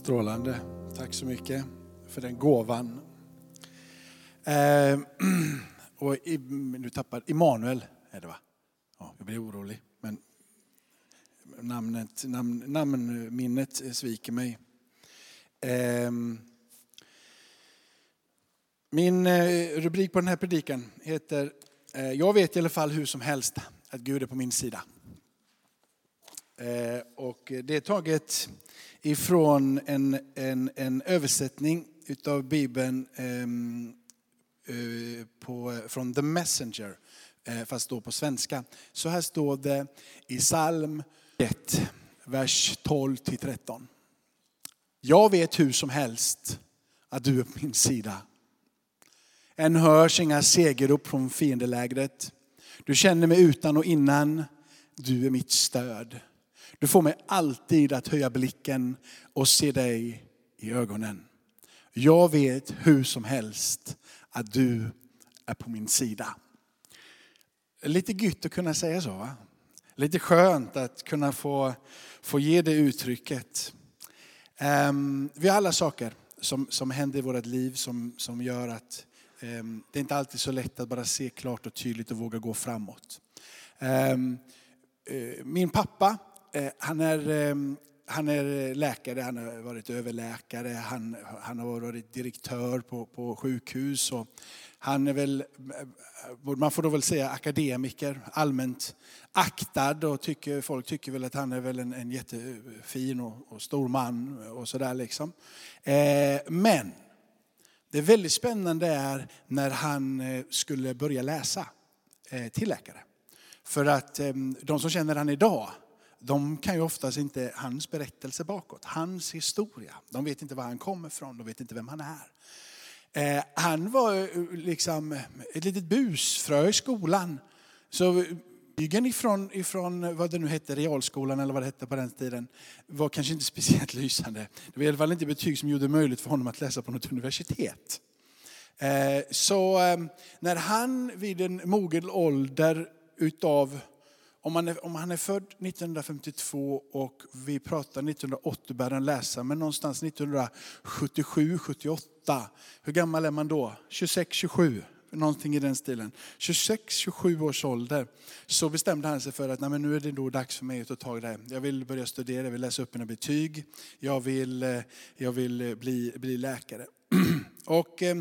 Strålande. Tack så mycket för den gåvan. Eh, och i, nu tappar Immanuel är det va? Ja, jag blir orolig. Men namnet, namn, namnminnet sviker mig. Ehm, eh, min rubrik på den här predikan heter eh, Jag vet i alla fall hur som helst att Gud är på min sida. Eh, och det är taget ifrån en, en, en översättning utav Bibeln ehm, eh, på, från The Messenger, eh, fast då på svenska. Så här står det i psalm 1, vers 12-13. Jag vet hur som helst att du är på min sida. Än hörs inga segerrop från fiendelägret. Du känner mig utan och innan. Du är mitt stöd. Du får mig alltid att höja blicken och se dig i ögonen. Jag vet hur som helst att du är på min sida. Lite gytt att kunna säga så. Va? Lite skönt att kunna få, få ge det uttrycket. Um, vi har alla saker som, som händer i vårt liv som, som gör att um, det är inte alltid är så lätt att bara se klart och tydligt och våga gå framåt. Um, uh, min pappa Eh, han är, ehm, han är läkare, han har varit överläkare, han, han har varit direktör på, på sjukhus. Och han är väl, eh, man får då väl säga akademiker, allmänt aktad och tycker, folk tycker väl att han är väl en, en jättefin och, och stor man och sådär liksom. Eh, men det väldigt spännande är när han eh, skulle börja läsa till läkare. För att ehm, de som känner han idag de kan ju oftast inte hans berättelse bakåt, hans historia. De vet inte var han kommer ifrån, de vet inte vem han är. Eh, han var eh, liksom ett litet busfrö i skolan. Så betygen ifrån, ifrån vad det nu hette, realskolan eller vad det hette på den tiden, var kanske inte speciellt lysande. Det var i alla fall inte betyg som gjorde det möjligt för honom att läsa på något universitet. Eh, så eh, när han vid en mogen ålder utav om han, är, om han är född 1952 och vi pratar 1980 började han läsa, men någonstans 1977, 78. Hur gammal är man då? 26, 27? Någonting i den stilen. 26, 27 års ålder så bestämde han sig för att nej, men nu är det då dags för mig att ta tag i det här. Jag vill börja studera, jag vill läsa upp mina betyg. Jag vill, eh, jag vill eh, bli, bli läkare. Och, eh,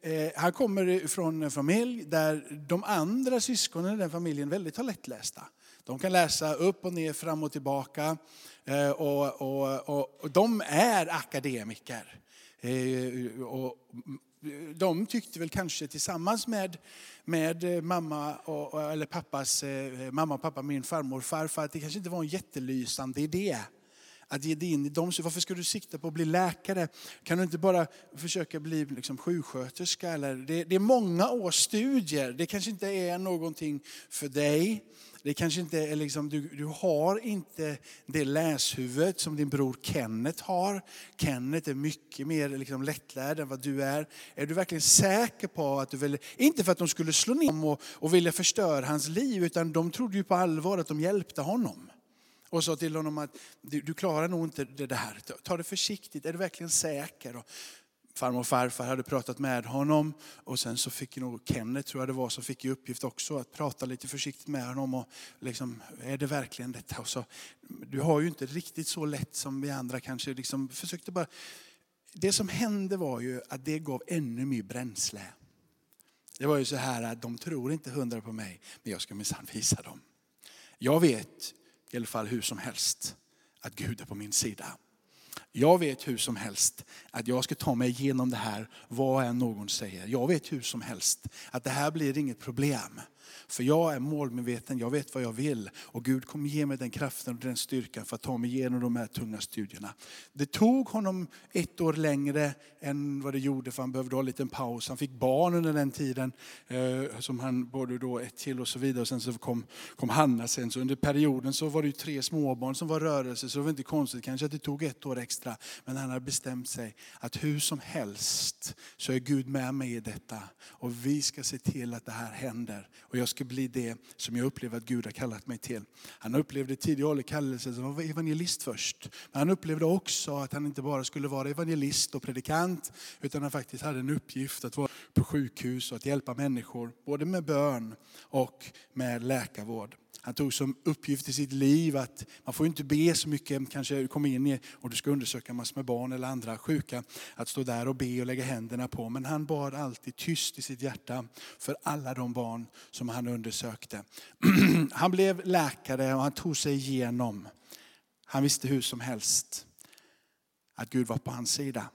eh, han kommer från en familj där de andra syskonen i den familjen väldigt har lättlästa. De kan läsa upp och ner, fram och tillbaka. Eh, och, och, och, och de är akademiker. Eh, och mm, de tyckte väl kanske tillsammans med, med eh, mamma och, eller pappas, mamma och pappa, min farmor och farfar, att det kanske inte var en jättelysande idé att ge dig in i dem. Varför ska du sikta på att bli läkare? Kan du inte bara försöka bli liksom sjuksköterska? Eller? Det, det är många års studier. Det kanske inte är någonting för dig. Det kanske inte är liksom, du, du har inte det läshuvudet som din bror Kenneth har. Kenneth är mycket mer liksom lättlärd än vad du är. Är du verkligen säker på att du vill, inte för att de skulle slå ner honom och, och vilja förstöra hans liv, utan de trodde ju på allvar att de hjälpte honom. Och sa till honom att du, du klarar nog inte det här. ta det försiktigt, är du verkligen säker? Och farmor och farfar hade pratat med honom och sen så fick nog Kenneth, tror jag det var, som fick i uppgift också att prata lite försiktigt med honom. Och liksom, är det verkligen detta? Och så, du har ju inte riktigt så lätt som vi andra kanske. Liksom, försökte bara. Det som hände var ju att det gav ännu mer bränsle. Det var ju så här att de tror inte hundra på mig, men jag ska minsann visa dem. Jag vet i alla fall hur som helst att Gud är på min sida. Jag vet hur som helst att jag ska ta mig igenom det här, vad än någon säger. Jag vet hur som helst att det här blir inget problem. För jag är målmedveten, jag vet vad jag vill. Och Gud kommer ge mig den kraften och den styrkan för att ta mig igenom de här tunga studierna. Det tog honom ett år längre än vad det gjorde för han behövde ha en liten paus. Han fick barn under den tiden eh, som han både då ett till och så vidare. Och sen så kom, kom Hanna sen. Så under perioden så var det tre småbarn som var rörelse så det var inte konstigt kanske att det tog ett år extra. Men han har bestämt sig att hur som helst så är Gud med mig i detta. Och vi ska se till att det här händer. och jag ska bli det som jag upplever att Gud har kallat mig till. Han upplevde tidig ålder kallelsen som evangelist först. Men han upplevde också att han inte bara skulle vara evangelist och predikant, utan han faktiskt hade en uppgift att vara på sjukhus och att hjälpa människor, både med bön och med läkarvård. Han tog som uppgift i sitt liv att man får inte be så mycket, kanske du kommer in i och du ska undersöka massor med barn eller andra sjuka, att stå där och be och lägga händerna på. Men han bad alltid tyst i sitt hjärta för alla de barn som han undersökte. Han blev läkare och han tog sig igenom. Han visste hur som helst att Gud var på hans sida.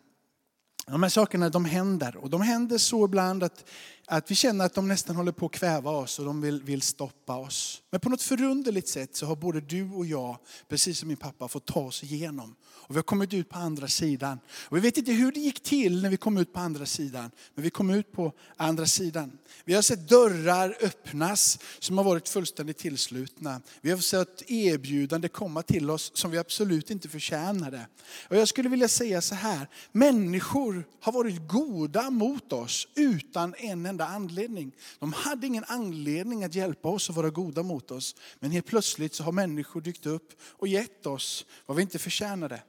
De här sakerna de händer och de händer så ibland att att vi känner att de nästan håller på att kväva oss och de vill, vill stoppa oss. Men på något förunderligt sätt så har både du och jag, precis som min pappa, fått ta oss igenom. Och vi har kommit ut på andra sidan. Och vi vet inte hur det gick till när vi kom ut på andra sidan. Men vi kom ut på andra sidan. Vi har sett dörrar öppnas som har varit fullständigt tillslutna. Vi har sett erbjudande komma till oss som vi absolut inte förtjänade. Och jag skulle vilja säga så här, människor har varit goda mot oss utan en enda anledning. De hade ingen anledning att hjälpa oss och vara goda mot oss. Men helt plötsligt så har människor dykt upp och gett oss vad vi inte förtjänade.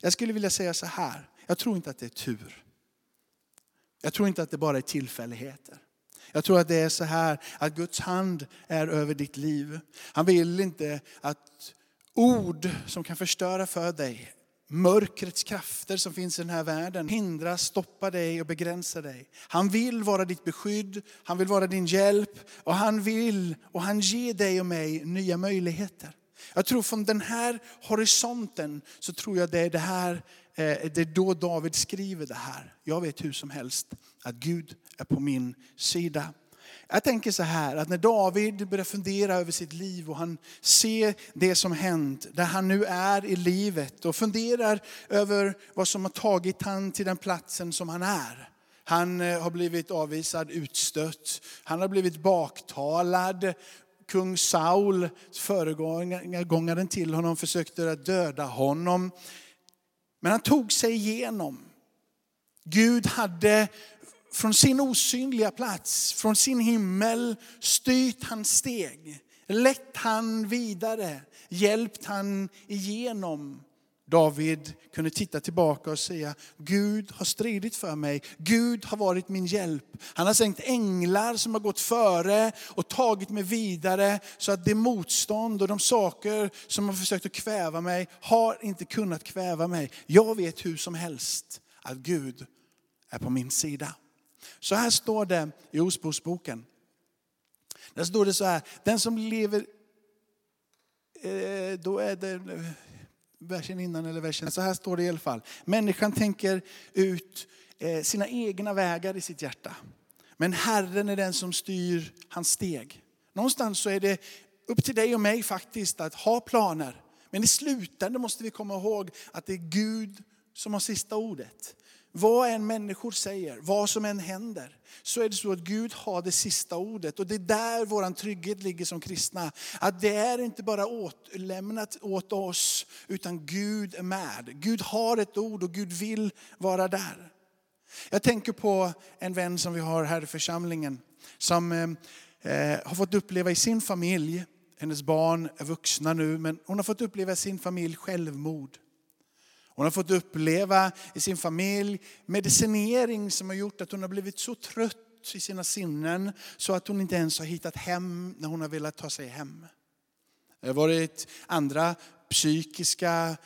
Jag skulle vilja säga så här, jag tror inte att det är tur. Jag tror inte att det bara är tillfälligheter. Jag tror att det är så här att Guds hand är över ditt liv. Han vill inte att ord som kan förstöra för dig mörkrets krafter som finns i den här världen hindra, stoppa dig och begränsa dig. Han vill vara ditt beskydd, han vill vara din hjälp och han vill och han ger dig och mig nya möjligheter. Jag tror från den här horisonten så tror jag det är det här, eh, det är då David skriver det här. Jag vet hur som helst att Gud är på min sida. Jag tänker så här, att när David börjar fundera över sitt liv och han ser det som hänt, där han nu är i livet och funderar över vad som har tagit han till den platsen som han är. Han eh, har blivit avvisad, utstött, han har blivit baktalad. Kung Saul, föregångaren till honom, försökte döda honom. Men han tog sig igenom. Gud hade från sin osynliga plats, från sin himmel styrt hans steg, lett han vidare, hjälpt han igenom. David kunde titta tillbaka och säga, Gud har stridit för mig. Gud har varit min hjälp. Han har sänkt änglar som har gått före och tagit mig vidare så att det motstånd och de saker som har försökt att kväva mig har inte kunnat kväva mig. Jag vet hur som helst att Gud är på min sida. Så här står det i Osbosboken. Där står det så här, den som lever, eh, då är det versen innan eller versen, så här står det i alla fall. Människan tänker ut eh, sina egna vägar i sitt hjärta. Men Herren är den som styr hans steg. Någonstans så är det upp till dig och mig faktiskt att ha planer. Men i slutändan måste vi komma ihåg att det är Gud som har sista ordet. Vad än människor säger, vad som än händer, så är det så att Gud har det sista ordet. Och det är där vår trygghet ligger som kristna. Att det är inte bara återlämnat åt oss, utan Gud är med. Gud har ett ord och Gud vill vara där. Jag tänker på en vän som vi har här i församlingen, som eh, eh har fått uppleva i sin familj, hennes barn är vuxna nu, men hon har fått uppleva i sin familj självmord. Hon har fått uppleva i sin familj medicinering som har gjort att hon har blivit så trött i sina sinnen så att hon inte ens har hittat hem när hon har velat ta sig hem. Det har varit andra psykiska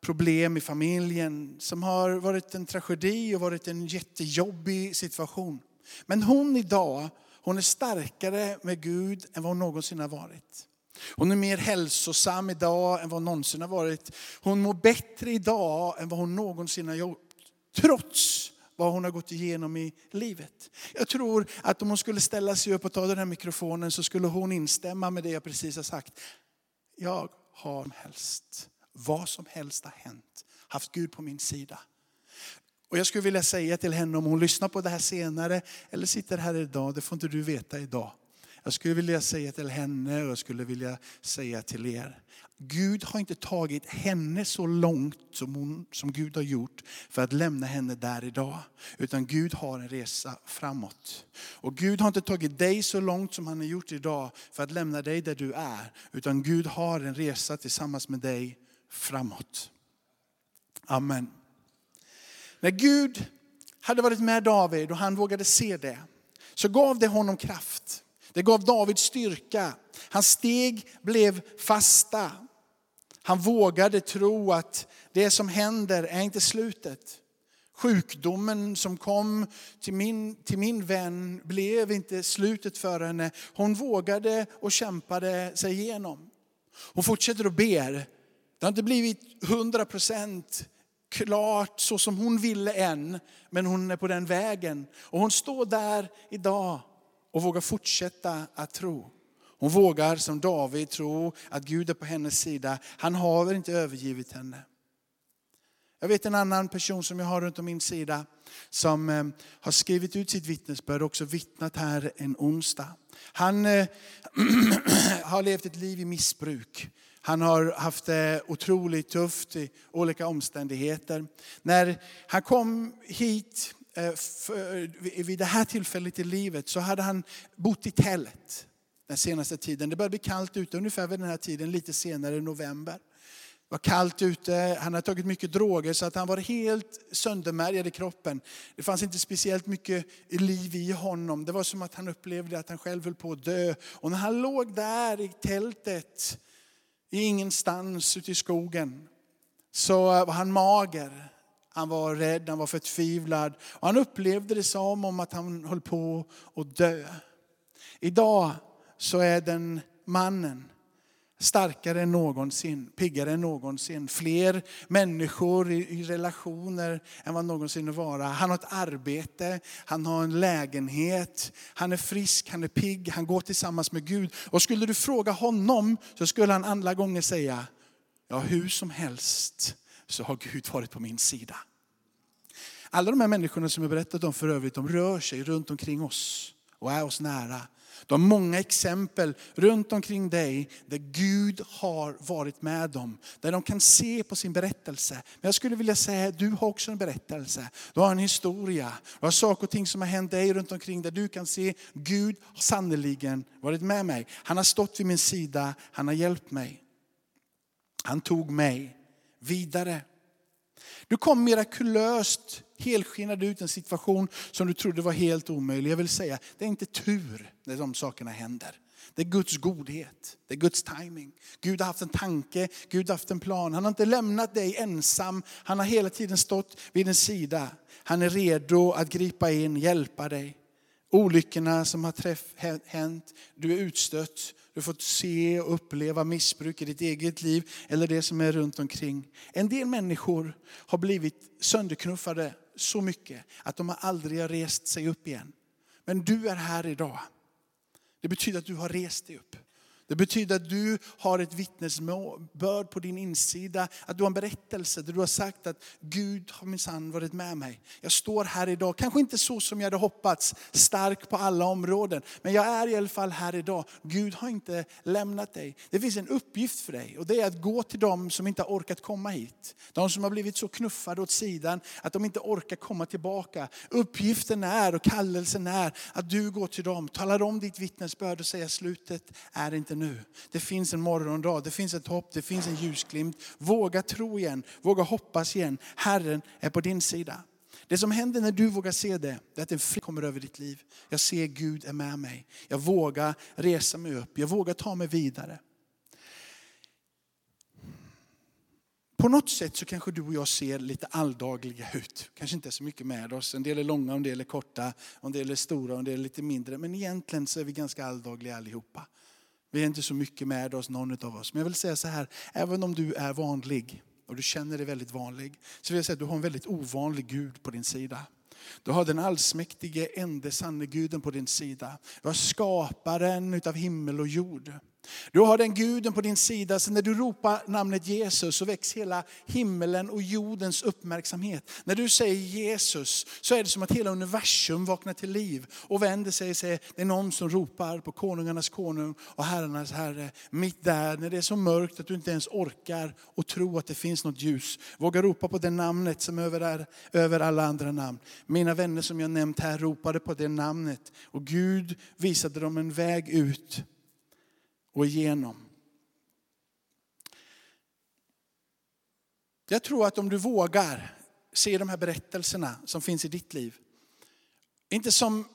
problem i familjen som har varit en tragedi och varit en jättejobbig situation. Men hon idag, hon är starkare med Gud än vad hon någonsin har varit. Hon är mer hälsosam idag än vad hon någonsin har varit. Hon mår bättre idag än vad hon någonsin har gjort. Trots vad hon har gått igenom i livet. Jag tror att om hon skulle ställa sig upp och ta den här mikrofonen så skulle hon instämma med det jag precis har sagt. Jag har helst, vad som helst har hänt, haft Gud på min sida. Och jag skulle vilja säga till henne om hon lyssnar på det här senare eller sitter här idag, det får inte du veta idag. Jag skulle vilja säga till henne och jag skulle vilja säga till er. Gud har inte tagit henne så långt som, hon, som Gud har gjort för att lämna henne där idag. Utan Gud har en resa framåt. Och Gud har inte tagit dig så långt som han har gjort idag för att lämna dig där du är. Utan Gud har en resa tillsammans med dig framåt. Amen. När Gud hade varit med David och han vågade se det, så gav det honom kraft. Det gav David styrka. Hans steg blev fasta. Han vågade tro att det som händer är inte slutet. Sjukdomen som kom till min, till min vän blev inte slutet för henne. Hon vågade och kämpade sig igenom. Hon fortsätter och ber. Det har inte blivit 100% klart så som hon ville än, men hon är på den vägen. Och hon står där idag och vågar fortsätta att tro. Hon vågar som David tro att Gud är på hennes sida. Han har inte övergivit henne. Jag vet en annan person som jag har runt om min sida som eh, har skrivit ut sitt vittnesbörd och också vittnat här en onsdag. Han eh, har levt ett liv i missbruk. Han har haft det otroligt tufft i olika omständigheter. När han kom hit Eh, vid det här tillfället i livet så hade han bott i tält den senaste tiden. Det började bli kallt ute ungefär vid den här tiden, lite senare i november. Det var kallt ute, han hade tagit mycket droger så att han var helt söndermärgad i kroppen. Det fanns inte speciellt mycket liv i honom. Det var som att han upplevde att han själv höll på att dö. Och när han låg där i tältet, i ingenstans ute i skogen, så var han mager. Han var rädd, han var förtvivlad. Och han upplevde det som om att han höll på att dö. Idag så är den mannen starkare än någonsin, piggare än någonsin. Fler människor i, relationer än vad någonsin vara. Han har ett arbete, han har en lägenhet, han är frisk, han är pigg, han går tillsammans med Gud. Och skulle du fråga honom så skulle han alla gånger säga, ja hur som helst så har Gud varit på min sida. Alla de här människorna som jag berättat om för övrigt, de rör sig runt omkring oss och är oss nära. De har många exempel runt omkring dig där Gud har varit med dem. Där de kan se på sin berättelse. Men jag skulle vilja säga att du har också en berättelse. Du har en historia. Du har saker och ting som har hänt dig runt omkring där du kan se Gud har sannerligen varit med mig. Han har stått vid min sida, han har hjälpt mig. Han tog mig vidare. Du kom mirakulöst helskinnad ut en situation som du trodde var helt omöjlig. Jag vill säga, det är inte tur när de sakerna händer. Det är Guds godhet, det är Guds timing. Gud har haft en tanke, Gud har haft en plan. Han har inte lämnat dig ensam, han har hela tiden stått vid din sida. Han är redo att gripa in, hjälpa dig. Olyckorna som har träff, hänt, du är utstött, du har fått se och uppleva missbruk i ditt eget liv eller det som är runt omkring. En del människor har blivit sönderknuffade så mycket att de aldrig har rest sig upp igen. Men du är här idag. Det betyder att du har rest dig upp. Det betyder att du har ett vittnesbörd på din insida, att du har en berättelse där du har sagt att Gud har minsann varit med mig. Jag står här idag, kanske inte så som jag hade hoppats, stark på alla områden. Men jag är i alla fall här idag. Gud har inte lämnat dig. Det finns en uppgift för dig och det är att gå till dem som inte har orkat komma hit. De som har blivit så knuffade åt sidan att de inte orkar komma tillbaka. Uppgiften är och kallelsen är att du går till dem, talar om ditt vittnesbörd och säger slutet är inte nu. Det finns en morgondag, det finns ett hopp, det finns en ljusglimt. Våga tro igen, våga hoppas igen. Herren är på din sida. Det som händer när du vågar se det, det är att en frid kommer över ditt liv. Jag ser Gud är med mig. Jag vågar resa mig upp, jag vågar ta mig vidare. På något sätt så kanske du och jag ser lite alldagliga ut. Kanske inte så mycket med oss. En del är långa, en del är korta, en del är stora en del är lite mindre. Men egentligen så är vi ganska alldagliga allihopa. Vi är inte så mycket med oss, någon av oss. Men jag vill säga så här, även om du är vanlig och du känner dig väldigt vanlig, så vill jag säga att du har en väldigt ovanlig Gud på din sida. Du har den allsmäktige, ende sanne guden på din sida. Du har skaparen utav himmel och jord. Du har den guden på din sida, så när du ropar namnet Jesus så väcks hela himmelen och jordens uppmärksamhet. När du säger Jesus så är det som att hela universum vaknar till liv och vänder sig och säger, det är någon som ropar på konungarnas konung och herrarnas herre. Mitt där, när det är så mörkt att du inte ens orkar och tro att det finns något ljus. Våga ropa på det namnet som över, över alla andra namn. Mina vänner som jag nämnt här ropade på det namnet och Gud visade dem en väg ut och igenom. Jag tror att om du vågar se de här berättelserna som finns i ditt liv, inte som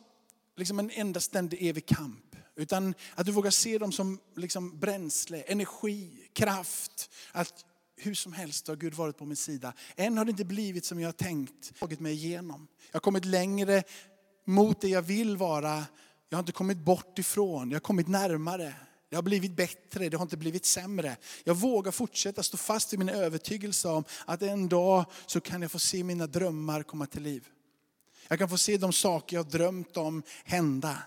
liksom en enda ständig evig kamp, utan att du vågar se dem som liksom bränsle, energi, kraft. Att hur som helst har Gud varit på min sida. Än har det inte blivit som jag har tänkt, tagit mig igenom. Jag har kommit längre mot det jag vill vara. Jag har inte kommit bort ifrån, jag har kommit närmare. Det har blivit bättre, det har inte blivit sämre. Jag vågar fortsätta stå fast vid min övertygelse om att en dag så kan jag få se mina drömmar komma till liv. Jag kan få se de saker jag drömt om hända.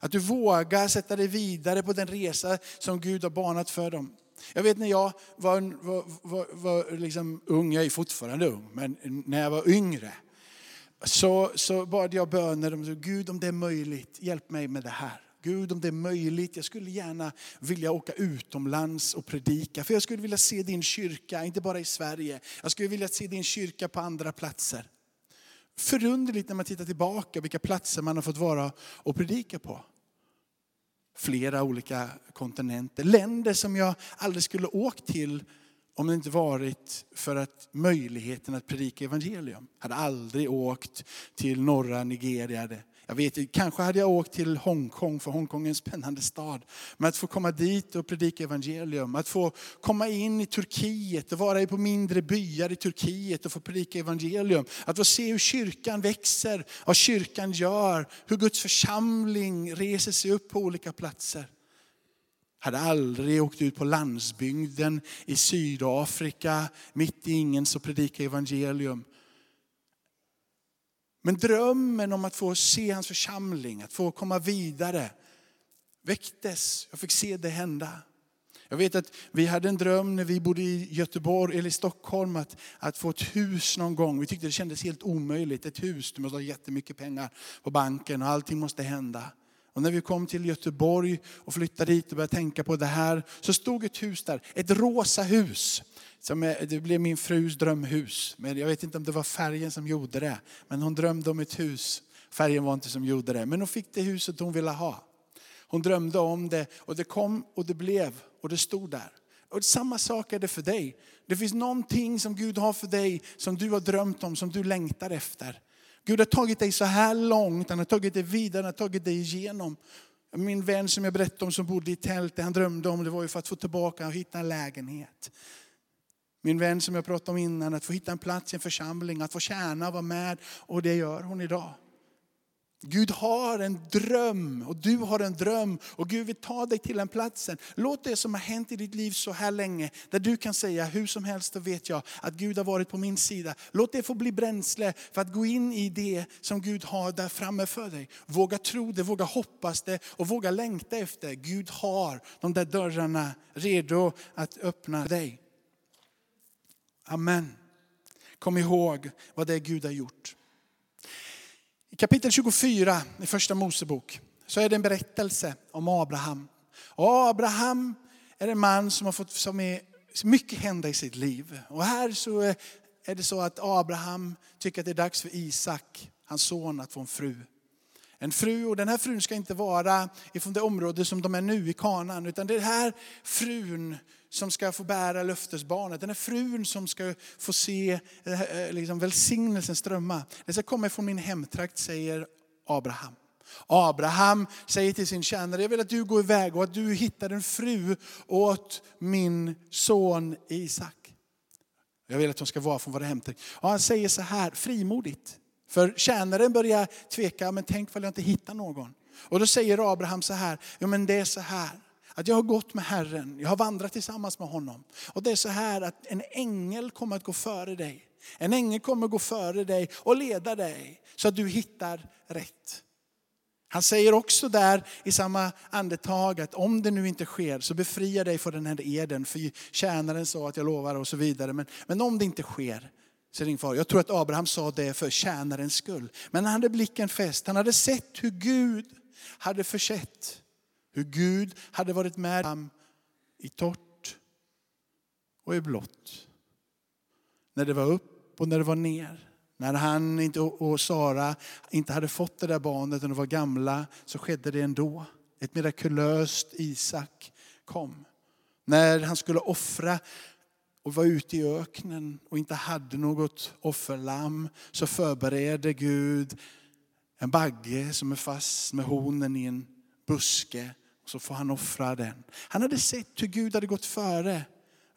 Att du vågar sätta dig vidare på den resa som Gud har banat för dem. Jag vet när jag var, var, var, var liksom ung, jag är fortfarande ung, men när jag var yngre så, så bad jag böner om Gud om det är möjligt, hjälp mig med det här. Gud om det är möjligt, jag skulle gärna vilja åka utomlands och predika. För jag skulle vilja se din kyrka, inte bara i Sverige. Jag skulle vilja se din kyrka på andra platser. Förunderligt när man tittar tillbaka vilka platser man har fått vara och predika på. Flera olika kontinenter, länder som jag aldrig skulle åkt till om det inte varit för att möjligheten att predika evangelium. Jag hade aldrig åkt till norra Nigeria jag vet kanske hade jag åkt till Hongkong, för Hongkong är en spännande stad. Men att få komma dit och predika evangelium, att få komma in i Turkiet och vara på mindre byar i Turkiet och få predika evangelium. Att få se hur kyrkan växer, vad kyrkan gör, hur Guds församling reser sig upp på olika platser. Jag hade aldrig åkt ut på landsbygden i Sydafrika, mitt i ingen så predika evangelium. Men drömmen om att få se hans församling, att få komma vidare väcktes. Jag fick se det hända. Jag vet att vi hade en dröm när vi bodde i Göteborg eller i Stockholm att, att få ett hus någon gång. Vi tyckte det kändes helt omöjligt. Ett hus, du måste ha jättemycket pengar på banken och allting måste hända. Och när vi kom till Göteborg och flyttade dit och började tänka på det här så stod ett hus där, ett rosa hus. Som det blev min frus drömhus. Men jag vet inte om det var färgen som gjorde det. Men hon drömde om ett hus. Färgen var inte som gjorde det. Men hon fick det huset hon ville ha. Hon drömde om det och det kom och det blev och det stod där. Och samma sak är det för dig. Det finns någonting som Gud har för dig som du har drömt om, som du längtar efter. Gud har tagit dig så här långt, han har tagit dig vidare, han har tagit dig igenom. Min vän som jag berättade om som bodde i tält, det han drömde om det var ju för att få tillbaka och hitta en lägenhet. Min vän som jag pratade om innan, att få hitta en plats i en församling, att få tjäna och vara med. Och det gör hon idag. Gud har en dröm och du har en dröm och Gud vill ta dig till den platsen. Låt det som har hänt i ditt liv så här länge, där du kan säga hur som helst, då vet jag att Gud har varit på min sida. Låt det få bli bränsle för att gå in i det som Gud har där framme för dig. Våga tro det, våga hoppas det och våga längta efter. Gud har de där dörrarna redo att öppna dig. Amen. Kom ihåg vad det är Gud har gjort. I kapitel 24 i första Mosebok så är det en berättelse om Abraham. Och Abraham är en man som har fått som är, mycket hända i sitt liv. Och här så är det så att Abraham tycker att det är dags för Isak, hans son, att få en fru. En fru, och den här frun ska inte vara ifrån det område som de är nu i Kanan, utan det är den här frun som ska få bära löftesbarnet. Den här frun som ska få se eh, eh, liksom, välsignelsen strömma. Den ska komma från min hemtrakt, säger Abraham. Abraham säger till sin tjänare, jag vill att du går iväg och att du hittar en fru åt min son Isak. Jag vill att hon ska vara från vår hemtrakt. Och han säger så här frimodigt. För tjänaren börjar tveka, men tänk om jag inte hittar någon. Och då säger Abraham så här, ja men det är så här. Att jag har gått med Herren, jag har vandrat tillsammans med honom. Och det är så här att en ängel kommer att gå före dig. En ängel kommer att gå före dig och leda dig så att du hittar rätt. Han säger också där i samma andetag att om det nu inte sker så befria dig från den här eden. För tjänaren sa att jag lovar och så vidare. Men, men om det inte sker så din far. Jag tror att Abraham sa det för tjänarens skull. Men han hade blicken fäst. Han hade sett hur Gud hade försett. Hur Gud hade varit med honom i torrt och i blått. När det var upp och när det var ner. När han inte, och Sara inte hade fått det där barnet och de var gamla så skedde det ändå. Ett mirakulöst Isak kom. När han skulle offra och var ute i öknen och inte hade något offerlamm så förberedde Gud en bagge som är fast med honen i en buske. Och så får han offra den. Han hade sett hur Gud hade gått före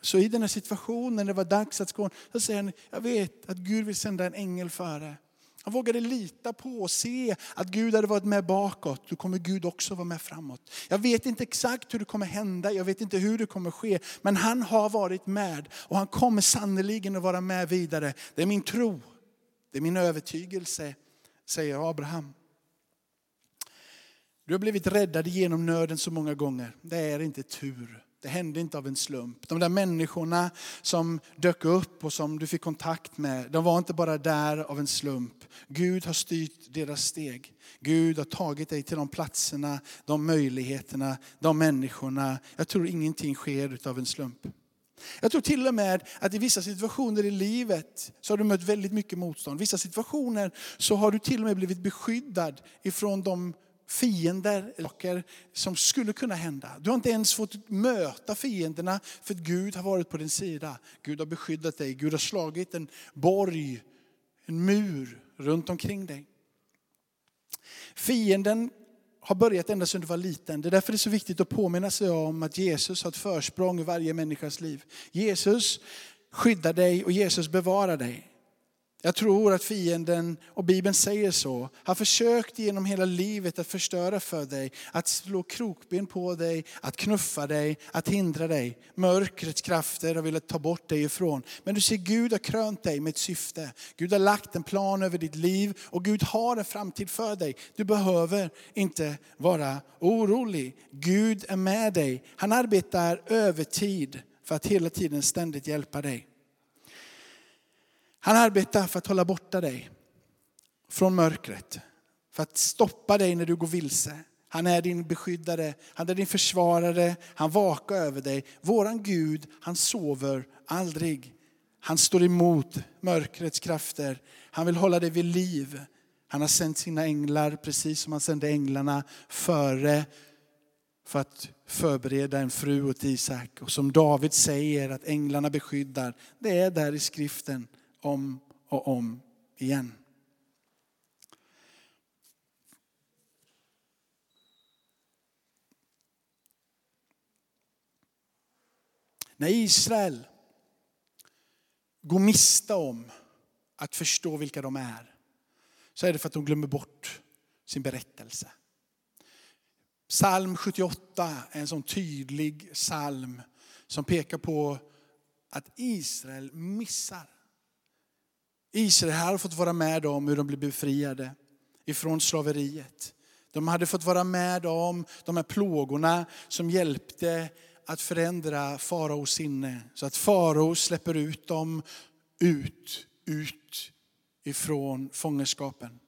så i den här situationen när det var dags att gå, så säger han, jag vet att Gud vill sända en ängel före. Han vågade lita på och se att Gud hade varit med bakåt. Då kommer Gud också vara med framåt. Jag vet inte exakt hur det kommer hända, jag vet inte hur det kommer ske. Men han har varit med och han kommer sannoliken att vara med vidare. Det är min tro, det är min övertygelse, säger Abraham. Du har blivit räddad genom nöden så många gånger. Det är inte tur. Det hände inte av en slump. De där människorna som dök upp och som du fick kontakt med, de var inte bara där av en slump. Gud har styrt deras steg. Gud har tagit dig till de platserna, de möjligheterna, de människorna. Jag tror ingenting sker av en slump. Jag tror till och med att i vissa situationer i livet så har du mött väldigt mycket motstånd. I Vissa situationer så har du till och med blivit beskyddad ifrån de fiender, saker som skulle kunna hända. Du har inte ens fått möta fienderna för att Gud har varit på din sida. Gud har beskyddat dig, Gud har slagit en borg, en mur runt omkring dig. Fienden har börjat ända sedan du var liten. Det är därför det är så viktigt att påminna sig om att Jesus har ett försprång i varje människas liv. Jesus skyddar dig och Jesus bevarar dig. Jag tror att fienden, och Bibeln säger så, har försökt genom hela livet att förstöra för dig, att slå krokben på dig, att knuffa dig, att hindra dig. Mörkrets krafter har velat ta bort dig ifrån. Men du ser, Gud har krönt dig med ett syfte. Gud har lagt en plan över ditt liv och Gud har en framtid för dig. Du behöver inte vara orolig. Gud är med dig. Han arbetar övertid för att hela tiden ständigt hjälpa dig. Han arbetar för att hålla borta dig från mörkret. För att stoppa dig när du går vilse. Han är din beskyddare, han är din försvarare, han vakar över dig. Våran Gud, han sover aldrig. Han står emot mörkrets krafter. Han vill hålla dig vid liv. Han har sänt sina änglar, precis som han sände änglarna före för att förbereda en fru åt Isak. Och som David säger att änglarna beskyddar, det är där i skriften om och om igen. När Israel går miste om att förstå vilka de är, så är det för att de glömmer bort sin berättelse. Psalm 78 är en sån tydlig psalm som pekar på att Israel missar Israel hade fått vara med om hur de blev befriade ifrån slaveriet. De hade fått vara med om de här plågorna som hjälpte att förändra faraos sinne. Så att farao släpper ut dem ut, ut ifrån fångenskapen.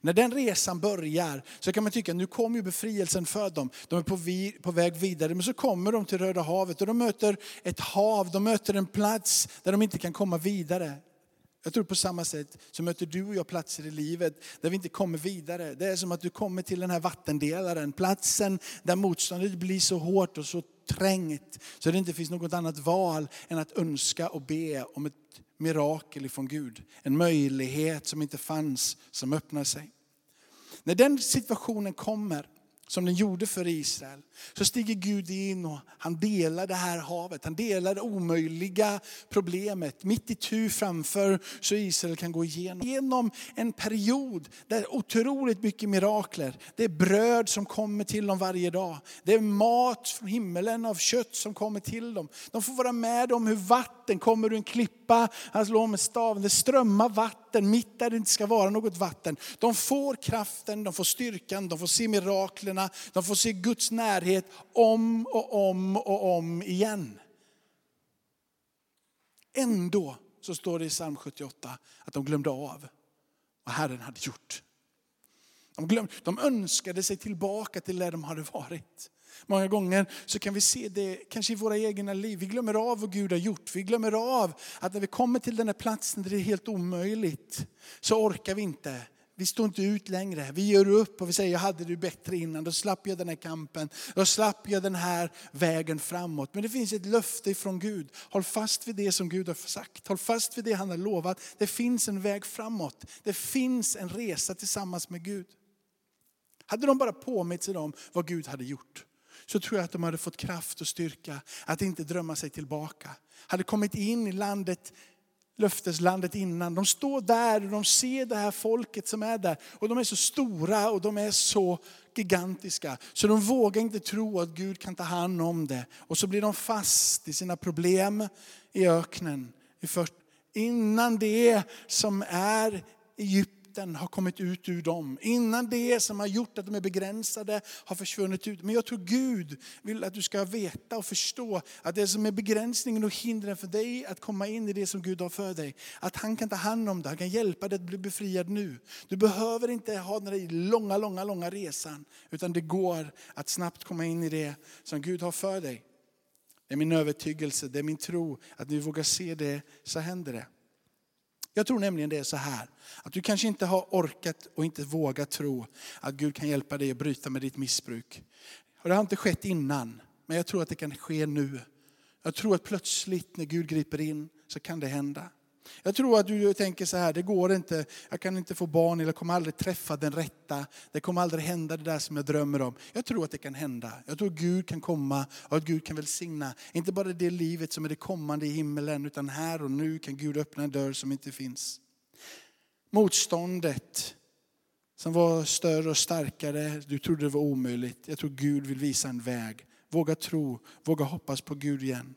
När den resan börjar så kan man tycka att nu kommer ju befrielsen för dem. De är på, vi, på väg vidare. Men så kommer de till Röda havet och de möter ett hav, de möter en plats där de inte kan komma vidare. Jag tror på samma sätt så möter du och jag platser i livet där vi inte kommer vidare. Det är som att du kommer till den här vattendelaren, platsen där motståndet blir så hårt och så trängt så det inte finns något annat val än att önska och be om ett mirakel ifrån Gud. En möjlighet som inte fanns som öppnar sig. När den situationen kommer som den gjorde för Israel. Så stiger Gud in och han delar det här havet. Han delar det omöjliga problemet mitt i tur framför så Israel kan gå igenom. Genom en period där otroligt mycket mirakler. Det är bröd som kommer till dem varje dag. Det är mat från himmelen av kött som kommer till dem. De får vara med om hur vatten kommer ur en klippa. Han slår med staven. Det strömmar vatten vatten mitt där det inte ska vara något vatten. De får kraften, de får styrkan, de får se miraklerna, de får se Guds närhet om och om och om igen. Ändå så står det i psalm 78 att de glömde av vad Herren hade gjort. De, glömde, de önskade sig tillbaka till där de hade varit. Många gånger så kan vi se det kanske i våra egna liv. Vi glömmer av vad Gud har gjort. Vi glömmer av att när vi kommer till den här platsen där det är helt omöjligt så orkar vi inte. Vi står inte ut längre. Vi gör upp och vi säger jag hade det bättre innan. Då slapp jag den här kampen. Då slapp jag den här vägen framåt. Men det finns ett löfte från Gud. Håll fast vid det som Gud har sagt. Håll fast vid det han har lovat. Det finns en väg framåt. Det finns en resa tillsammans med Gud. Hade de bara påmint sig om vad Gud hade gjort så tror jag att de hade fått kraft och styrka att inte drömma sig tillbaka. Hade kommit in i landet, löfteslandet innan. De står där och de ser det här folket som är där. Och de är så stora och de är så gigantiska. Så de vågar inte tro att Gud kan ta hand om det. Och så blir de fast i sina problem i öknen. Innan det som är Egypten makten har kommit ut ur dem. Innan det som har gjort att de är begränsade har försvunnit ut. Men jag tror Gud vill att du ska veta och förstå att det som är begränsningen och hindren för dig att komma in i det som Gud har för dig, att han kan ta hand om det, han kan hjälpa dig att bli befriad nu. Du behöver inte ha den där långa, långa, långa resan, utan det går att snabbt komma in i det som Gud har för dig. Det är min övertygelse, det är min tro att när vi vågar se det så händer det. Jag tror nämligen det är så här, att du kanske inte har orkat och inte vågat tro att Gud kan hjälpa dig att bryta med ditt missbruk. Och det har inte skett innan, men jag tror att det kan ske nu. Jag tror att plötsligt när Gud griper in så kan det hända. Jag tror att du tänker så här, det går inte, jag kan inte få barn eller kommer aldrig träffa den rätta. Det kommer aldrig hända det där som jag drömmer om. Jag tror att det kan hända. Jag tror att Gud kan komma och att Gud kan välsigna. Inte bara det livet som är det kommande i himmelen, utan här och nu kan Gud öppna en dörr som inte finns. Motståndet som var större och starkare, du trodde det var omöjligt. Jag tror Gud vill visa en väg. Våga tro, våga hoppas på Gud igen.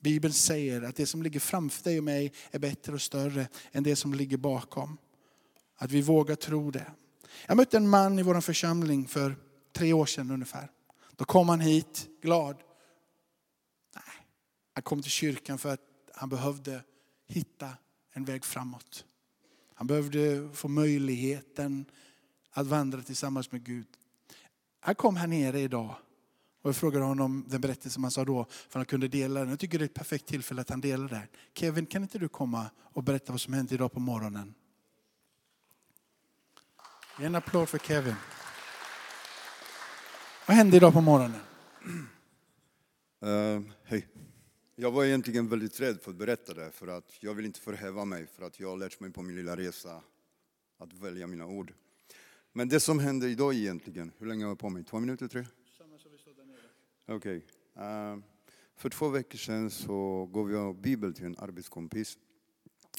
Bibeln säger att det som ligger framför dig och mig är bättre och större än det som ligger bakom. Att vi vågar tro det. Jag mötte en man i vår församling för tre år sedan ungefär. Då kom han hit glad. Nej, han kom till kyrkan för att han behövde hitta en väg framåt. Han behövde få möjligheten att vandra tillsammans med Gud. Han kom här nere idag och jag frågade honom den berättelse han sa då, för han kunde dela den. Jag tycker det är ett perfekt tillfälle att han delar det. Kevin, kan inte du komma och berätta vad som hände idag på morgonen? En applåd för Kevin. Vad hände idag på morgonen? Uh, Hej. Jag var egentligen väldigt rädd för att berätta det, för att jag vill inte förhäva mig, för att jag har lärt mig på min lilla resa att välja mina ord. Men det som hände idag egentligen, hur länge har jag på mig? Två minuter, tre? Okej. Okay. Uh, för två veckor sedan så gav jag Bibeln till en arbetskompis.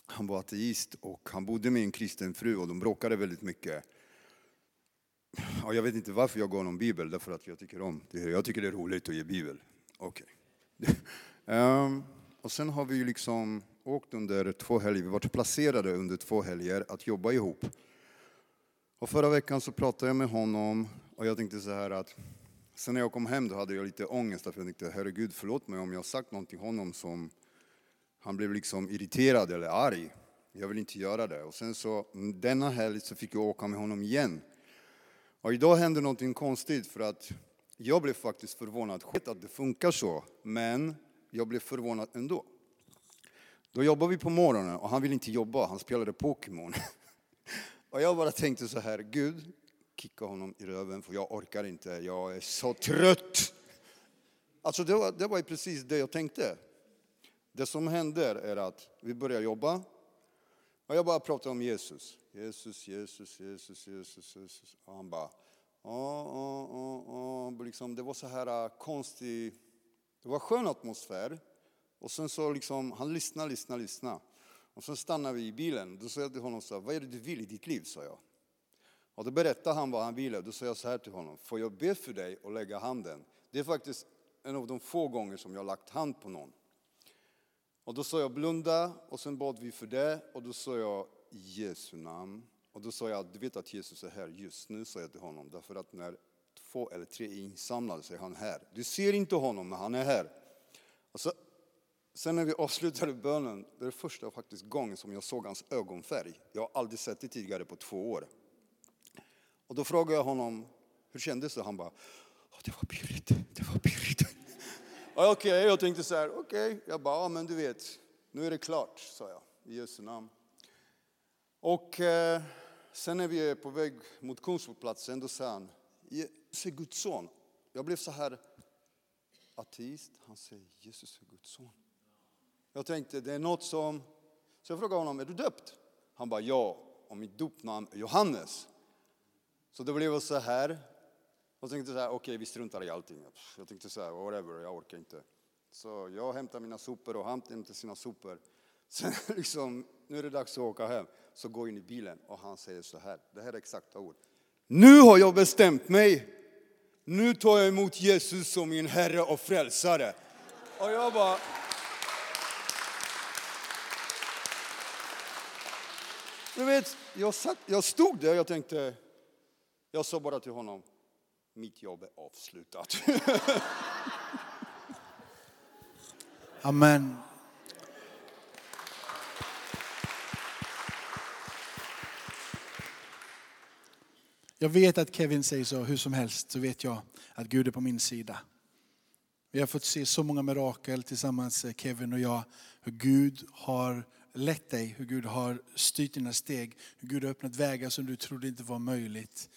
Han var ateist och han bodde med en kristen fru och de bråkade väldigt mycket. Och jag vet inte varför jag gav honom Bibel, därför att jag tycker om det. Jag tycker det är roligt att ge Bibel. Okej. Okay. um, ehm, och sen har vi ju liksom åkt under två helger, vi varit placerade under två helger att jobba ihop. Och förra veckan så pratade jag med honom och jag tänkte så här att Sen när jag kom hem då hade jag lite ångest, för jag tänkte herregud förlåt mig om jag sagt någonting till honom som han blev liksom irriterad eller arg. Jag vill inte göra det. Och sen så mm, denna helg så fick jag åka med honom igen. Och idag hände någonting konstigt för att jag blev faktiskt förvånad Skit att det funkar så, men jag blev förvånad ändå. Då jobbar vi på morgonen och han vill inte jobba, han spelade Pokémon. Och jag bara tänkte så här, Gud, kicka honom i röven för jag orkar inte, jag är så trött. Alltså det var, det var precis det jag tänkte. Det som händer är att vi börjar jobba och jag bara pratar om Jesus. Jesus, Jesus, Jesus, Jesus, Jesus. Och han bara, Oh, oh, oh, oh. Liksom, det var så här äh, konstig, det var skön atmosfär. Och sen så liksom, han lyssnade, lyssnade, lyssnade. Och sen stannade vi i bilen. Då sa jag till honom så här, vad är det du vill i ditt liv? sa jag. Och då berättade han vad han ville. Då sa jag så här till honom, får jag be för dig och lägga handen? Det är faktiskt en av de få gånger som jag har lagt hand på någon. Och då sa jag blunda och sen bad vi för det och då sa jag i Jesu namn. Och då sa jag, du vet att Jesus är här just nu, sa jag till honom. Därför att när två eller tre är insamlade så är han här. Du ser inte honom, men han är här. Och så, sen när vi avslutade bönen, det är första faktiskt gången som jag såg hans ögonfärg. Jag har aldrig sett det tidigare på två år. Och då frågade jag honom, hur kändes det? Han bara, det var pirrigt, det var pirrigt. Okej, okay, jag tänkte så här, okej, okay. jag bara, ja, men du vet, nu är det klart, sa jag i Jesu namn. Och eh, sen när vi är på väg mot Kungsborgsplatsen, då sa han, Jesus är Guds son. Jag blev så här ateist. Han säger Jesus är Guds son. Jag tänkte, det är något som... Så jag frågade honom, är du döpt? Han bara, ja, och mitt dopnamn är Johannes. Så det blev så här. Och tänkte så här, okej, okay, vi struntar i allting. Jag tänkte så här, whatever, jag orkar inte. Så jag hämtar mina sopor och han hämtar sina sopor. Sen liksom, nu är det dags att åka hem. Så går jag in i bilen och han säger så här, det här är exakta ord. Nu har jag bestämt mig. Nu tar jag emot Jesus som min Herre och Frälsare. Och jag bara... Du vet, jag, satt, jag stod där och jag tänkte, jag sa bara till honom, mitt jobb är avslutat. Amen. Jag vet att Kevin säger så, hur som helst så vet jag att Gud är på min sida. Vi har fått se så många mirakel tillsammans, eh, Kevin och jag, hur Gud har lett dig, hur Gud har styrt dina steg, hur Gud har öppnat vägar som du trodde inte var möjligt.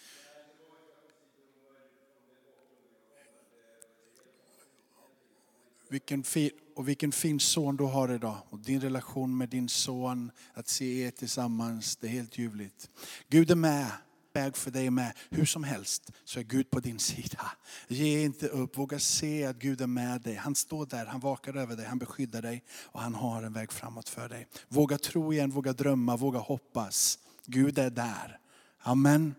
Vilken fin, och vilken fin son du har idag. Och din relation med din son, att se er tillsammans, det är helt ljuvligt. Gud är med väg för dig med. Hur som helst så är Gud på din sida. Ge inte upp, våga se att Gud är med dig. Han står där, han vakar över dig, han beskyddar dig och han har en väg framåt för dig. Våga tro igen, våga drömma, våga hoppas. Gud är där. Amen.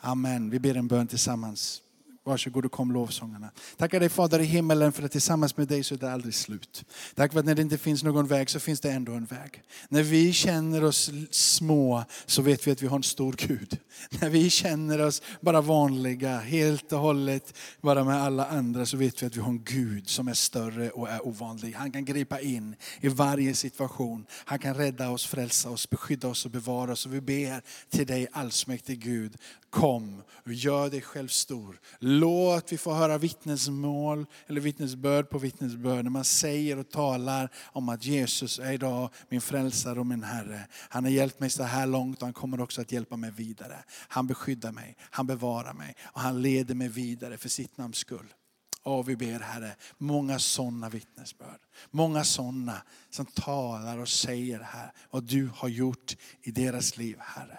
Amen. Vi ber en bön tillsammans. Varsågod och kom lovsångarna. Tackar dig Fader i himmelen för att tillsammans med dig så är det aldrig slut. Tack för att när det inte finns någon väg så finns det ändå en väg. När vi känner oss små så vet vi att vi har en stor Gud. När vi känner oss bara vanliga, helt och hållet bara med alla andra så vet vi att vi har en Gud som är större och är ovanlig. Han kan gripa in i varje situation. Han kan rädda oss, frälsa oss, beskydda oss och bevara oss. Och vi ber till dig allsmäktig Gud, kom och gör dig själv stor. Låt vi få höra vittnesmål eller vittnesbörd på vittnesbörd när man säger och talar om att Jesus är idag min frälsare och min Herre. Han har hjälpt mig så här långt och han kommer också att hjälpa mig vidare. Han beskyddar mig, han bevarar mig och han leder mig vidare för sitt namns skull. Och vi ber Herre, många sådana vittnesbörd. Många sådana som talar och säger här vad du har gjort i deras liv Herre.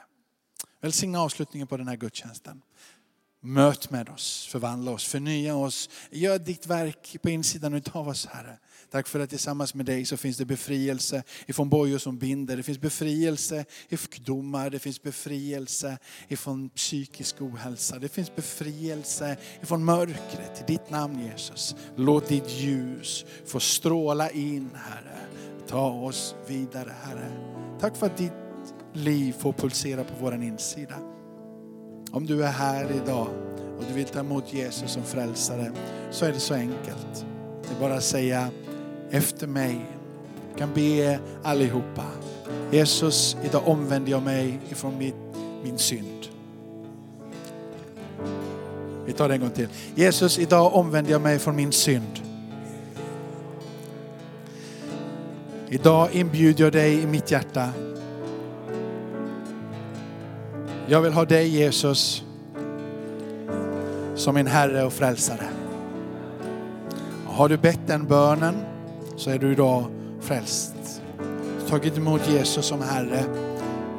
Välsigna avslutningen på den här gudstjänsten. Möt med oss, förvandla oss, förnya oss. Gör ditt verk på insidan av oss Herre. Tack för att tillsammans med dig så finns det befrielse ifrån bojor som binder. Det finns befrielse ifrån sjukdomar, det finns befrielse ifrån psykisk ohälsa. Det finns befrielse ifrån mörkret. I ditt namn Jesus, låt ditt ljus få stråla in Herre. Ta oss vidare Herre. Tack för att ditt liv får pulsera på vår insida. Om du är här idag och du vill ta emot Jesus som frälsare så är det så enkelt. Det är bara att säga efter mig. Du kan be allihopa. Jesus, idag omvänder jag mig ifrån mitt, min synd. Vi tar det en gång till. Jesus, idag omvänder jag mig från min synd. Idag inbjuder jag dig i mitt hjärta jag vill ha dig Jesus som min Herre och Frälsare. Har du bett den bönen så är du idag frälst. Tagit emot Jesus som Herre.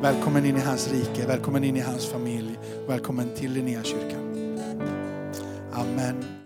Välkommen in i hans rike, välkommen in i hans familj, välkommen till den nya kyrkan. Amen.